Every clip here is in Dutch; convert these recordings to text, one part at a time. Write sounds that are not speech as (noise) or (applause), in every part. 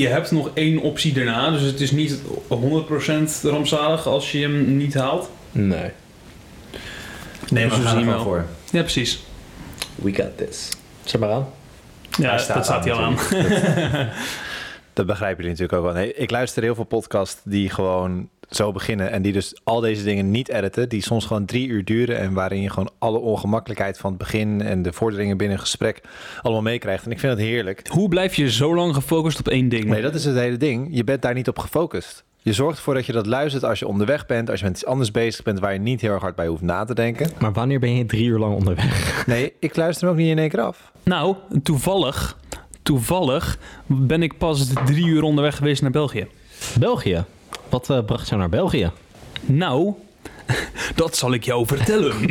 Je hebt nog één optie daarna, dus het is niet 100% rampzalig als je hem niet haalt. Nee. Nee, maar maar we gaan er wel. voor. Ja, precies. We got this. Zet maar aan. Ja, Hij staat dat staat hij al aan. (laughs) Dat begrijpen jullie natuurlijk ook wel. Nee, ik luister heel veel podcasts die gewoon zo beginnen en die dus al deze dingen niet editen, die soms gewoon drie uur duren en waarin je gewoon alle ongemakkelijkheid van het begin en de vorderingen binnen een gesprek allemaal meekrijgt. En ik vind het heerlijk. Hoe blijf je zo lang gefocust op één ding? Nee, dat is het hele ding. Je bent daar niet op gefocust. Je zorgt ervoor dat je dat luistert als je onderweg bent, als je met iets anders bezig bent waar je niet heel erg hard bij hoeft na te denken. Maar wanneer ben je drie uur lang onderweg? Nee, ik luister hem ook niet in één keer af. Nou, toevallig, toevallig ben ik pas drie uur onderweg geweest naar België. België. Wat eh, bracht jou naar België? Nou, (laughs) dat zal ik jou vertellen. (laughs)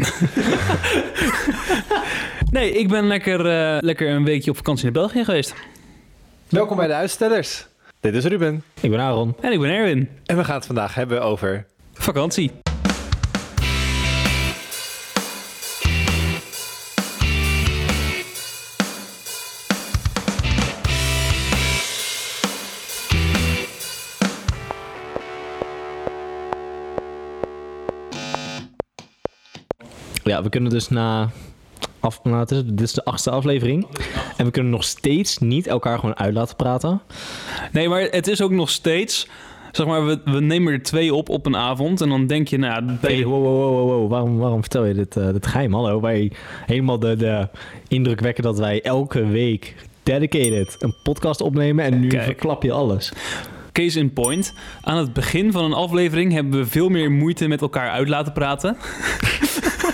nee, ik ben lekker, eh, lekker een weekje op vakantie naar België geweest. Welkom bij de uitstellers. Dit is Ruben. Ik ben Aaron. En ik ben Erwin. En we gaan het vandaag hebben over Vakantie. Ja, we kunnen dus na... Af, nou, dit is de achtste aflevering. En we kunnen nog steeds niet elkaar gewoon uit laten praten. Nee, maar het is ook nog steeds... Zeg maar, we, we nemen er twee op op een avond. En dan denk je, nou... Hey, wow, wow, wow, wow. Waarom, waarom vertel je dit, eh, dit geheim? Hallo, wij helemaal de, de indruk wekken dat wij elke week dedicated een podcast opnemen en nu Kijk. verklap je alles. Case in point. Aan het begin van een aflevering hebben we veel meer moeite met elkaar uit laten praten. (laughs)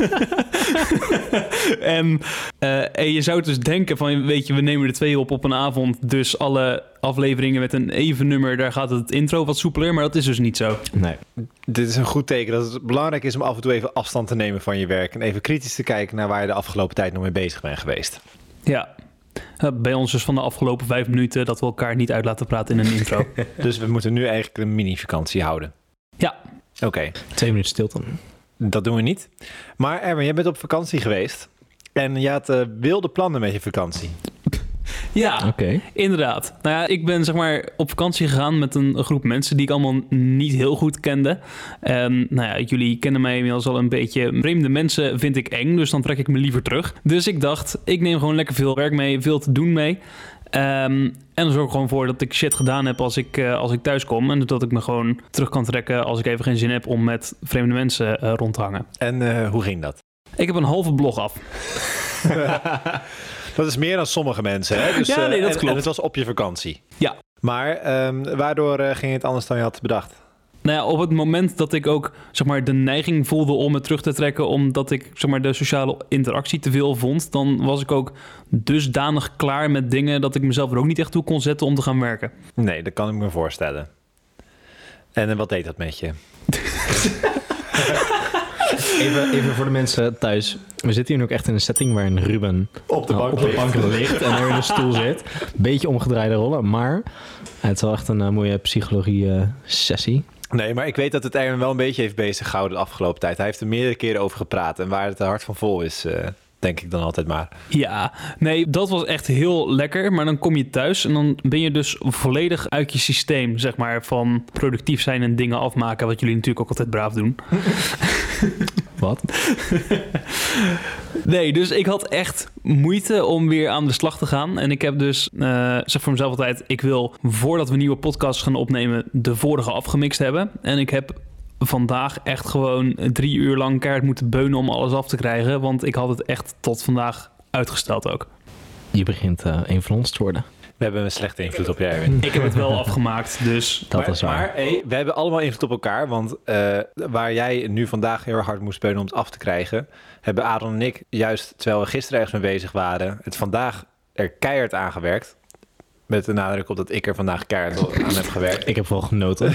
(laughs) en, eh, en je zou dus denken van, weet je, we nemen er twee op op een avond. Dus alle afleveringen met een even nummer, daar gaat het intro wat soepeler. Maar dat is dus niet zo. Nee. Dit is een goed teken dat het belangrijk is om af en toe even afstand te nemen van je werk. En even kritisch te kijken naar waar je de afgelopen tijd nog mee bezig bent geweest. Ja. Eh, Bij ons dus van de afgelopen vijf minuten dat we elkaar niet uit laten praten in een intro. (laughs) Dus we moeten nu eigenlijk een mini-vakantie houden. Ja. Oké, Twee minuten stilte. Dat doen we niet. Maar Erwin, jij bent op vakantie geweest. En je had eh, wilde plannen met je vakantie. (laughs) Ja. Oké. Inderdaad. Nou ja, ik ben zeg maar op vakantie gegaan met een groep mensen die ik allemaal niet heel goed kende. En nou ja, jullie kennen mij inmiddels al een beetje. Vreemde mensen vind ik eng, dus dan trek ik me liever terug. Dus ik dacht, ik neem gewoon lekker veel werk mee, veel te doen mee. Ehm, en dan zorg ik gewoon voor dat ik shit gedaan heb als ik, eh, als ik thuis kom. En dat ik me gewoon terug kan trekken als ik even geen zin heb om met vreemde mensen eh, rond te hangen. En eh, hoe ging dat? Ik heb een halve blog af. (laughs) Dat is meer dan sommige mensen, hè? Dus, Ja, nee, dat en- klopt. En het was op je vakantie. Ja. Maar ehm, waardoor ging het anders dan je had bedacht? Nou ja, op het moment dat ik ook zeg maar, de neiging voelde om me terug te trekken, omdat ik zeg maar, de sociale interactie te veel vond, dan was ik ook dusdanig klaar met dingen dat ik mezelf er ook niet echt toe kon zetten om te gaan werken. Nee, dat kan ik me voorstellen. En eh, wat deed dat met je? (laughs) Even, even voor de mensen thuis. We zitten hier nu ook echt in een setting waarin Ruben Op de nou, bank op de ligt. bank ligt en er in een stoel zit. Beetje omgedraaide rollen, maar het is wel echt een eh, mooie psychologie-sessie. Nee, maar ik weet dat het Erwin wel een beetje heeft bezig gehouden de afgelopen tijd. Hij heeft er meerdere keren over gepraat. En waar het hart van vol is, eh, denk ik dan altijd maar. Ja, nee, dat was echt heel lekker. Maar dan kom je thuis en dan ben je dus volledig uit je systeem, zeg maar, van productief zijn en dingen afmaken, wat jullie natuurlijk ook altijd braaf doen. (laughs) Wat? Nee, dus ik had echt moeite om weer aan de slag te gaan. En ik heb dus, eh zeg voor mezelf altijd, ik wil voordat we nieuwe podcasts gaan opnemen, de vorige afgemixt hebben. En ik heb vandaag echt gewoon drie uur lang kaart moeten beunen om alles af te krijgen. Want ik had het echt tot vandaag uitgesteld ook. Je begint eh, een van ons te worden. We hebben een slechte invloed op Erwin. Ik heb het wel afgemaakt, dus... Dat maar, is waar. Maar hey, we hebben allemaal invloed op elkaar. Want eh, waar jij nu vandaag heel hard moest spelen om het af te krijgen... hebben Aaron en ik juist, terwijl we gisteren ergens mee bezig waren... het vandaag er keihard aan gewerkt. Met de nadruk op dat ik er vandaag keihard (laughs) aan heb gewerkt. Ik heb wel genoten.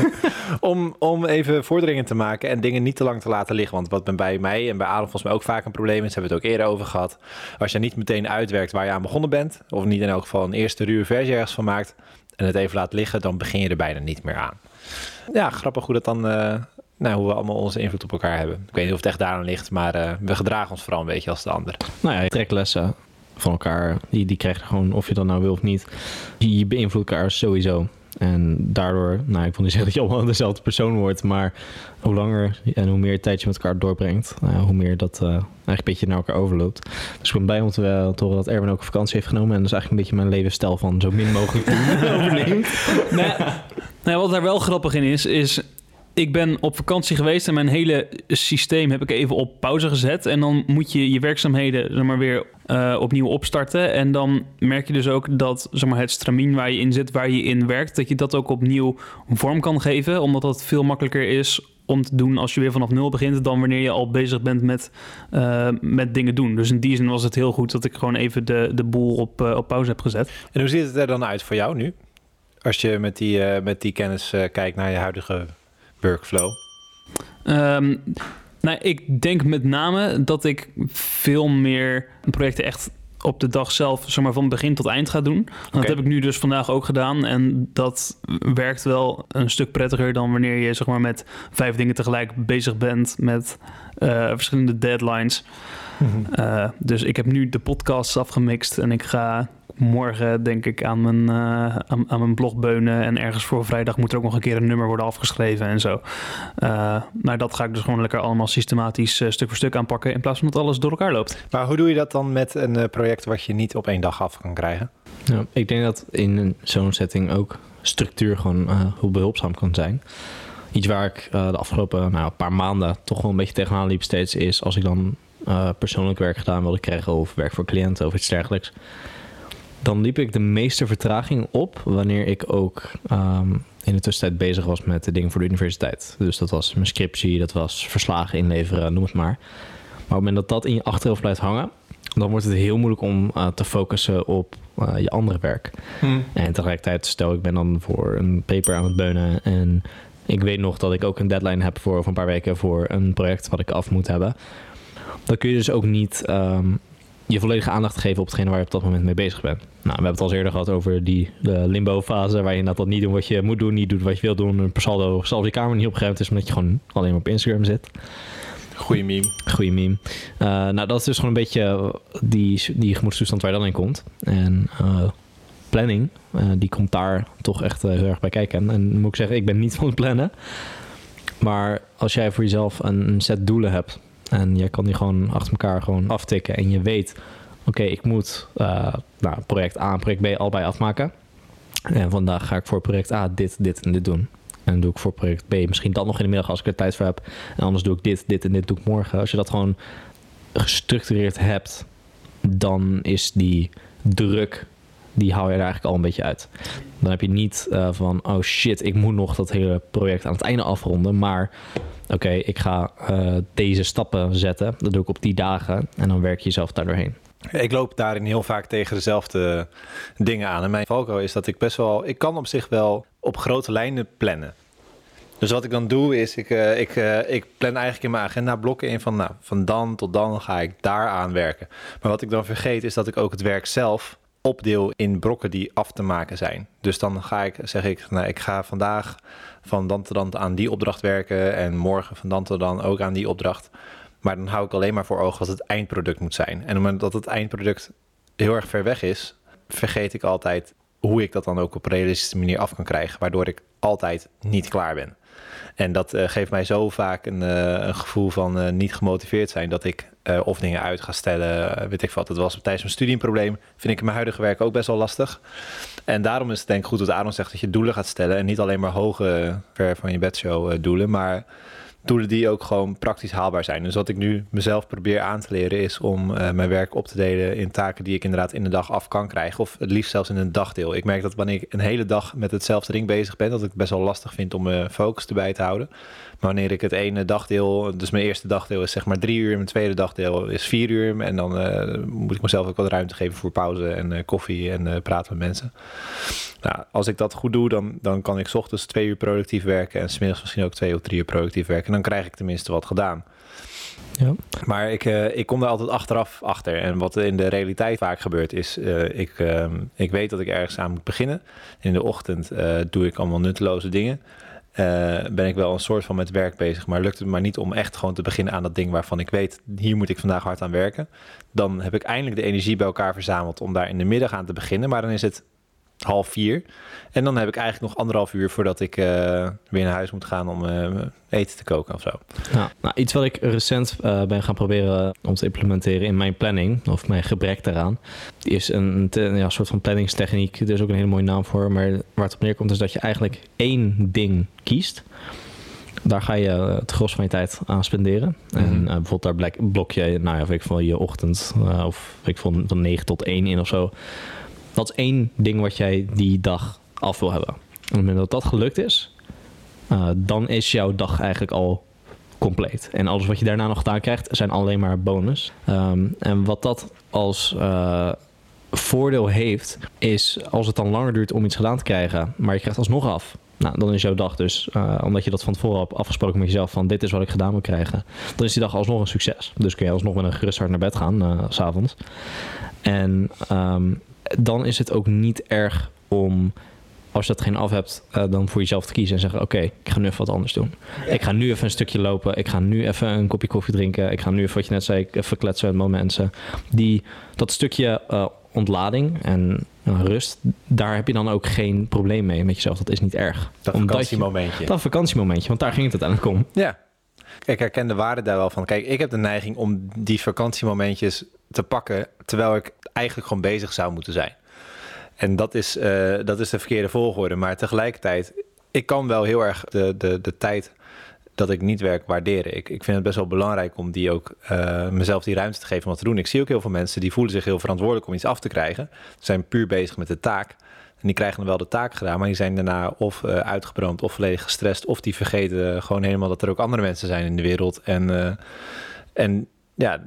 (laughs) Om, om even vorderingen te maken en dingen niet te lang te laten liggen. Want wat bij mij en bij Aaron volgens mij ook vaak een probleem is... hebben we het ook eerder over gehad. Als je niet meteen uitwerkt waar je aan begonnen bent... of niet in elk geval een eerste ruwe versie ergens van maakt... en het even laat liggen, dan begin je er bijna niet meer aan. Ja, grappig hoe dat dan... eh, nou, hoe we allemaal onze invloed op elkaar hebben. Ik weet niet of het echt daaraan ligt, maar eh, we gedragen ons vooral een beetje als de ander. nou ja, treklessen van elkaar. Die, die krijg je gewoon, of je dat nou wil of niet. Je, beïnvloedt elkaar sowieso. En daardoor, nou, ik wil niet (laughs) zeggen dat je allemaal dezelfde persoon wordt, maar hoe langer en hoe meer tijd je met elkaar doorbrengt, nou, hoe meer dat uh, eigenlijk een beetje naar elkaar overloopt. Dus ik ben blij om te, uh, te horen dat Erwin ook vakantie heeft genomen. En dat is eigenlijk een beetje mijn levensstijl van zo min mogelijk overneemt. (laughs) Nee, nee, wat daar wel grappig in is, is ik ben op vakantie geweest en mijn hele systeem heb ik even op pauze gezet. En dan moet je je werkzaamheden zeg maar, weer uh, opnieuw opstarten. En dan merk je dus ook dat zeg maar, het stramien waar je in zit, waar je in werkt, dat je dat ook opnieuw vorm kan geven. Omdat dat veel makkelijker is om te doen als je weer vanaf nul begint, dan wanneer je al bezig bent met, uh, met dingen doen. Dus in die zin was het heel goed dat ik gewoon even de, de boel op, uh, op pauze heb gezet. En hoe ziet het er dan uit voor jou nu? Als je met die, met die kennis kijkt naar je huidige workflow? Um, nou, ik denk met name dat ik veel meer projecten echt op de dag zelf, zeg maar, van begin tot eind ga doen. Okay. Dat heb ik nu dus vandaag ook gedaan. En dat werkt wel een stuk prettiger dan wanneer je, zeg maar, met vijf dingen tegelijk bezig bent met verschillende deadlines. Mm -hmm. uh, dus ik heb nu de podcasts afgemixt en ik ga morgen denk ik aan mijn, uh, aan, aan, mijn blog beunen. En ergens voor vrijdag moet er ook nog een keer een nummer worden afgeschreven en zo. Uh, maar dat ga ik dus gewoon lekker allemaal systematisch uh, stuk voor stuk aanpakken. In plaats van dat alles door elkaar loopt. Maar hoe doe je dat dan met een project wat je niet op één dag af kan krijgen? Ja, ik denk dat in zo'n setting ook structuur gewoon hoe behulpzaam kan zijn. Iets waar ik de afgelopen nou, paar maanden toch wel een beetje tegenaan liep steeds is als ik dan persoonlijk werk gedaan wilde krijgen of werk voor cliënten of iets dergelijks dan liep ik de meeste vertraging op wanneer ik ook um, in de tussentijd bezig was met de dingen voor de universiteit. Dus dat was mijn scriptie, dat was verslagen inleveren, noem het maar. Maar op het moment dat dat in je achterhoofd blijft hangen, dan wordt het heel moeilijk om uh, te focussen op uh, je andere werk. Hmm. En tegelijkertijd, stel ik ben dan voor een paper aan het beunen en ik weet nog dat ik ook een deadline heb voor over een paar weken voor een project wat ik af moet hebben. Dan kun je dus ook niet um, je volledige aandacht geven op hetgene waar je op dat moment mee bezig bent. Nou, we hebben het al eerder gehad over die limbo-fase, waar je inderdaad niet doet wat je moet doen, niet doet wat je wil doen. Een per saldo zelfs je kamer niet opgeruimd is, omdat je gewoon alleen maar op Instagram zit. Goeie meme. Goeie meme. Uh, nou, dat is dus gewoon een beetje die, die gemoedstoestand waar je dan in komt. En uh, planning, uh, die komt daar toch echt heel erg bij kijken. En moet ik zeggen, ik ben niet (laughs) van het plannen. Maar als jij voor jezelf een, set doelen hebt, en je kan die gewoon achter elkaar gewoon aftikken. En je weet, oké, ik moet uh, nou, project A en project B allebei afmaken. En vandaag ga ik voor project A dit, dit en dit doen. En doe ik voor project B misschien dan nog in de middag als ik er tijd voor heb. En anders doe ik dit, dit en dit doe ik morgen. Als je dat gewoon gestructureerd hebt, dan is die druk, die hou je er eigenlijk al een beetje uit. Dan heb je niet uh, van, oh shit, ik moet nog dat hele project aan het einde afronden. Maar oké, ik ga uh, deze stappen zetten. Dat doe ik op die dagen en dan werk je jezelf daar doorheen. Ik loop daarin heel vaak tegen dezelfde dingen aan. En mijn valko is dat ik best wel... Ik kan op zich wel op grote lijnen plannen. Dus wat ik dan doe is, ik, uh, ik, ik plan eigenlijk in mijn agenda blokken in van... Nou, van dan tot dan ga ik daar aan werken. Maar wat ik dan vergeet is dat ik ook het werk zelf opdeel in brokken die af te maken zijn. Dus dan ga ik, zeg ik, nou, ik ga vandaag van dan tot dan aan die opdracht werken en morgen van dan tot dan ook aan die opdracht. Maar dan hou ik alleen maar voor ogen wat het eindproduct moet zijn. En op het eindproduct heel erg ver weg is, vergeet ik altijd hoe ik dat dan ook op een realistische manier af kan krijgen, waardoor ik altijd niet klaar ben. En dat uh, geeft mij zo vaak een, uh, een gevoel van uh, niet gemotiveerd zijn dat ik of dingen uit ga stellen. weet ik wat. Het was tijdens mijn studie een probleem. Vind ik in mijn huidige werk ook best wel lastig. En daarom is het denk ik goed dat Aaron zegt dat je doelen gaat stellen. En niet alleen maar hoge, ver van je bedshow doelen. Maar doelen die ook gewoon praktisch haalbaar zijn. Dus wat ik nu mezelf probeer aan te leren is om uh, mijn werk op te delen in taken die ik inderdaad in de dag af kan krijgen. Of het liefst zelfs in een dagdeel. Ik merk dat wanneer ik een hele dag met hetzelfde ding bezig ben, dat ik het best wel lastig vind om mijn focus erbij te houden. Maar wanneer ik het ene dagdeel, dus mijn eerste dagdeel is zeg maar drie uur, mijn tweede dagdeel is vier uur. En dan uh, moet ik mezelf ook wat ruimte geven voor pauze en koffie en praten met mensen. Nou, als ik dat goed doe, dan, dan kan ik ochtends twee uur productief werken en smiddags misschien ook twee of drie uur productief werken. Dan krijg ik tenminste wat gedaan. Ja. Maar ik, uh, ik kom daar altijd achteraf achter. En wat in de realiteit vaak gebeurt is, uh, ik, uh, ik weet dat ik ergens aan moet beginnen. In de ochtend doe ik allemaal nutteloze dingen. eh, ben ik wel een soort van met werk bezig. Maar lukt het maar niet om echt gewoon te beginnen aan dat ding waarvan ik weet, hier moet ik vandaag hard aan werken. Dan heb ik eindelijk de energie bij elkaar verzameld om daar in de middag aan te beginnen. Maar dan is het half vier. En dan heb ik eigenlijk nog anderhalf uur voordat ik eh, weer naar huis moet gaan om uh, eten te koken of zo. Ja, nou, iets wat ik recent uh, ben gaan proberen om te implementeren in mijn planning, of mijn gebrek daaraan, is een, een ja, soort van planningstechniek. Er is ook een hele mooie naam voor, maar waar het op neerkomt is dat je eigenlijk één ding kiest. Daar ga je het gros van je tijd aan spenderen. Mm -hmm. En bijvoorbeeld daar blok je, nou ja, of ik van je ochtend, of ik vond van 9 tot 1 in of zo. Dat is één ding wat jij die dag af wil hebben. En op het moment dat dat gelukt is, uh, dan is jouw dag eigenlijk al compleet. En alles wat je daarna nog gedaan krijgt, zijn alleen maar bonus. Um, en wat dat als uh, voordeel heeft, is als het dan langer duurt om iets gedaan te krijgen, maar je krijgt alsnog af. Nou, dan is jouw dag dus, uh, omdat je dat van tevoren hebt afgesproken met jezelf van dit is wat ik gedaan moet krijgen, dan is die dag alsnog een succes. Dus kun je alsnog met een gerust hart naar bed gaan, uh, s'avonds. En um, dan is het ook niet erg om, als je dat geen af hebt, uh, dan voor jezelf te kiezen en zeggen: Oké, okay, ik ga nu even wat anders doen. Ja. Ik ga nu even een stukje lopen. Ik ga nu even een kopje koffie drinken. Ik ga nu even, wat je net zei, even kletsen met mensen. Die, dat stukje uh, ontlading en uh, rust, daar heb je dan ook geen probleem mee met jezelf. Dat is niet erg. Dat vakantiemomentje. Je, dat vakantiemomentje, want daar ging het uiteindelijk om. Ja. Kijk, ik herken de waarde daar wel van. Kijk, ik heb de neiging om die vakantiemomentjes te pakken, terwijl ik eigenlijk gewoon bezig zou moeten zijn. En dat is, uh, dat is de verkeerde volgorde. Maar tegelijkertijd, ik kan wel heel erg de, de, de tijd dat ik niet werk waarderen. Ik, ik vind het best wel belangrijk om die ook uh, mezelf die ruimte te geven om wat te doen. Ik zie ook heel veel mensen die voelen zich heel verantwoordelijk om iets af te krijgen. Ze zijn puur bezig met de taak. En die krijgen dan wel de taak gedaan, maar die zijn daarna of uh, uitgebrand of volledig gestrest. Of die vergeten gewoon helemaal dat er ook andere mensen zijn in de wereld. En, en ja,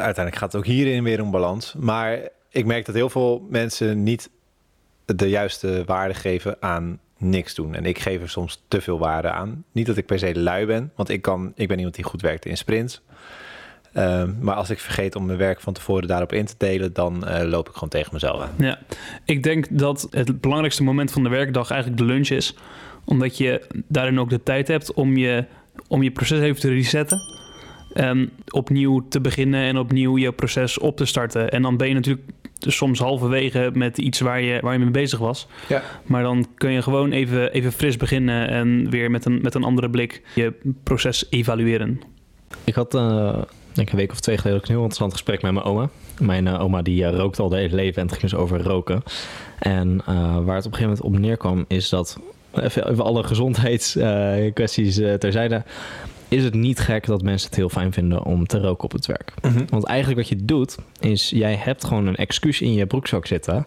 uiteindelijk gaat het ook hierin weer om balans. Maar ik merk dat heel veel mensen niet de juiste waarde geven aan niks doen. En ik geef er soms te veel waarde aan. Niet dat ik per se lui ben, want ik, kan, ik ben iemand die goed werkt in sprints. Um, maar als ik vergeet om mijn werk van tevoren daarop in te delen, dan uh, loop ik gewoon tegen mezelf aan. Ja, ik denk dat het belangrijkste moment van de werkdag eigenlijk de lunch is. Omdat je daarin ook de tijd hebt om je, om je proces even te resetten. En opnieuw te beginnen en opnieuw je proces op te starten. En dan ben je natuurlijk soms halverwege met iets waar je, waar je mee bezig was. Ja. Maar dan kun je gewoon even, even fris beginnen en weer met een, met een andere blik je proces evalueren. Ik had uh, denk een week of twee geleden een heel interessant gesprek met mijn oma. Mijn uh, oma die uh, rookt al de hele leven en het ging dus over roken. En waar het op een gegeven moment op neerkwam is dat... Even, even alle gezondheidskwesties terzijde is het niet gek dat mensen het heel fijn vinden om te roken op het werk. Mhm. Want eigenlijk wat je doet, is jij hebt gewoon een excuus in je broekzak zitten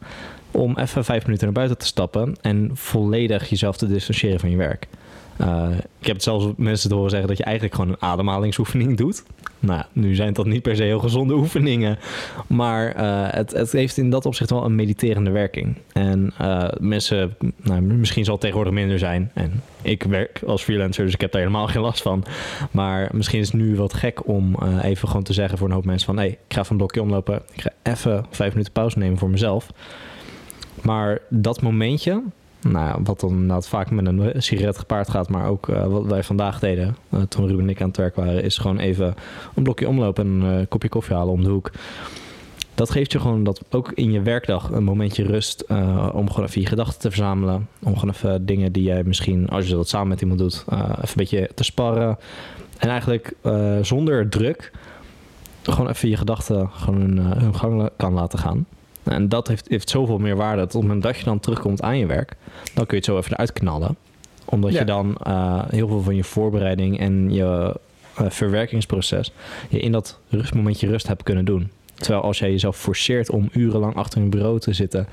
om even vijf minuten naar buiten te stappen en volledig jezelf te distancieren van je werk. Uh, ik heb het zelfs mensen te horen zeggen dat je eigenlijk gewoon een ademhalingsoefening (laughs) doet. Nou, nu zijn dat niet per se heel gezonde (laughs) oefeningen. Maar uh, het, het, heeft in dat opzicht wel een mediterende werking. En uh, mensen, nou, misschien zal het tegenwoordig minder zijn. En ik werk als freelancer, dus ik heb daar helemaal geen last van. Maar misschien is het nu wat gek om even gewoon te zeggen voor een hoop mensen van... hé, hey, ik ga van blokje omlopen. Ik ga even vijf minuten pauze nemen voor mezelf. Maar dat momentje, nou, wat dan inderdaad vaak met een sigaret gepaard gaat, maar ook uh, wat wij vandaag deden, uh, toen Ruben en ik aan het werk waren, is gewoon even een blokje omlopen en een uh, kopje koffie halen om de hoek. Dat geeft je gewoon dat ook in je werkdag een momentje rust om gewoon even je gedachten te verzamelen. Om gewoon even dingen die jij misschien, als je dat samen met iemand doet, even een beetje te sparren. En eigenlijk zonder druk gewoon even je gedachten gewoon hun, hun gang kan laten gaan. En dat heeft, heeft zoveel meer waarde. Dat op het moment dat je dan terugkomt aan je werk, dan kun je het zo even eruit knallen. Omdat ja. je dan uh, heel veel van je voorbereiding en je uh, verwerkingsproces je in dat rustmomentje rust hebt kunnen doen. Terwijl als jij jezelf forceert om urenlang achter een bureau te zitten,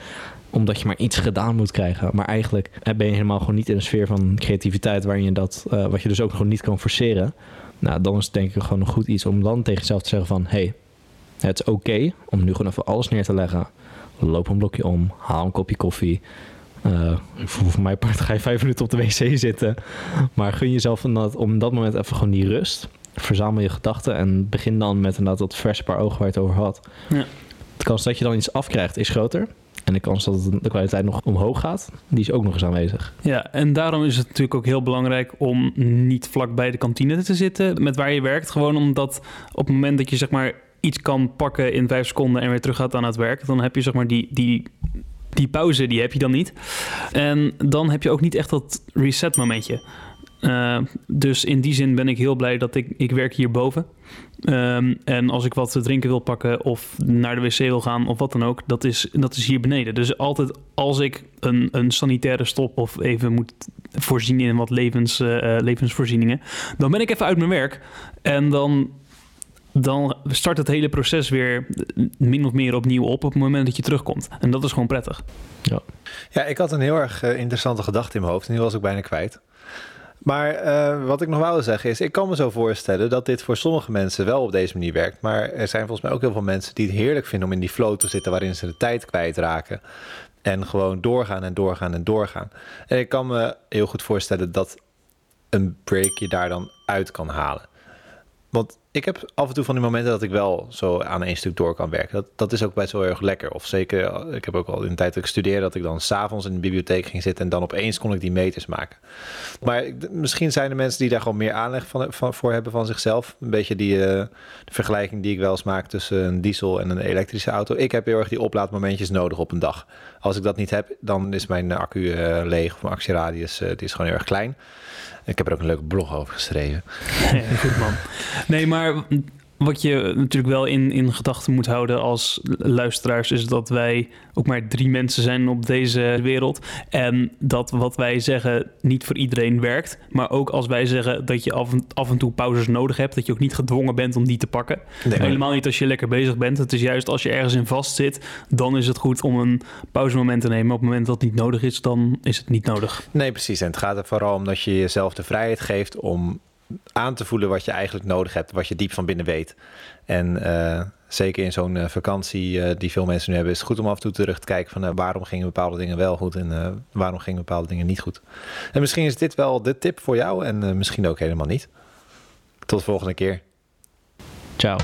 omdat je maar iets gedaan moet krijgen. Maar eigenlijk ben je helemaal gewoon niet in een sfeer van creativiteit waarin je dat, uh, wat je dus ook gewoon niet kan forceren. Nou, dan is het denk ik gewoon een goed iets om dan tegen jezelf te zeggen van, hey, het is oké okay om nu gewoon even alles neer te leggen loop een blokje om, haal een kopje koffie. Uh, voor mijn part ga je vijf minuten op de wc zitten. Maar gun jezelf dat, om dat moment even gewoon die rust. Verzamel je gedachten en begin dan met inderdaad dat verse paar ogen waar je het over had. Ja. De kans dat je dan iets afkrijgt is groter. En En de kans dat de kwaliteit nog omhoog gaat, die is ook nog eens aanwezig. Ja, en daarom is het natuurlijk ook heel belangrijk om niet vlak bij de kantine te zitten met waar je werkt. Gewoon omdat op het moment dat je zeg maar iets kan pakken in vijf seconden en weer terug gaat aan het werk, dan heb je zeg maar die, die, die pauze, die heb je dan niet. En dan heb je ook niet echt dat reset momentje. Uh, dus in die zin ben ik heel blij dat ik, ik werk hierboven. Um, en als ik wat te drinken wil pakken of naar de wc wil gaan of wat dan ook, dat is, dat is hier beneden. Dus altijd als ik een, een sanitaire stop of even moet voorzien in wat levens, uh, levensvoorzieningen, dan ben ik even uit mijn werk. En dan dan start het hele proces weer min of meer opnieuw op op het moment dat je terugkomt. En dat is gewoon prettig. Ja, ja ik had een heel erg uh, interessante gedachte in mijn hoofd en die was ik bijna kwijt. Maar uh, wat ik nog wou zeggen is, ik kan me zo voorstellen dat dit voor sommige mensen wel op deze manier werkt. Maar er zijn volgens mij ook heel veel mensen die het heerlijk vinden om in die flow te zitten waarin ze de tijd kwijtraken. En gewoon doorgaan en doorgaan en doorgaan. En ik kan me heel goed voorstellen dat een break je daar dan uit kan halen. Want ik heb af en toe van die momenten dat ik wel zo aan één stuk door kan werken. Dat, dat is ook best wel erg lekker. Of zeker, ik heb ook al in de tijd dat ik studeerde, dat ik dan s'avonds in de bibliotheek ging zitten en dan opeens kon ik die meters maken. Maar misschien zijn er mensen die daar gewoon meer aanleg van, van voor hebben van zichzelf. Een beetje die uh, de vergelijking die ik wel eens maak tussen een diesel en een elektrische auto. Ik heb heel erg die oplaadmomentjes nodig op een dag. Als ik dat niet heb, dan is mijn accu uh, leeg of mijn actieradius die is gewoon heel erg klein. Ik heb er ook een leuke blog over geschreven. (laughs) Goed man. Nee, maar wat je natuurlijk wel in, in gedachten moet houden als luisteraars, is dat wij ook maar drie mensen zijn op deze wereld. En dat wat wij zeggen niet voor iedereen werkt. Maar ook als wij zeggen dat je af en, af en toe pauzes nodig hebt, dat je ook niet gedwongen bent om die te pakken. Nee, Helemaal niet als je lekker bezig bent. Het is juist als je ergens in vast zit, dan is het goed om een pauzemoment te nemen. Op het moment dat het niet nodig is, dan is het niet nodig. Nee, precies. En het gaat er vooral om dat je jezelf de vrijheid geeft om aan te voelen wat je eigenlijk nodig hebt, wat je diep van binnen weet. En uh, zeker in zo'n uh, vakantie uh, die veel mensen nu hebben, is het goed om af en toe terug te kijken van waarom gingen bepaalde dingen wel goed en waarom gingen bepaalde dingen niet goed. En misschien is dit wel de tip voor jou en misschien ook helemaal niet. Tot de volgende keer. Ciao.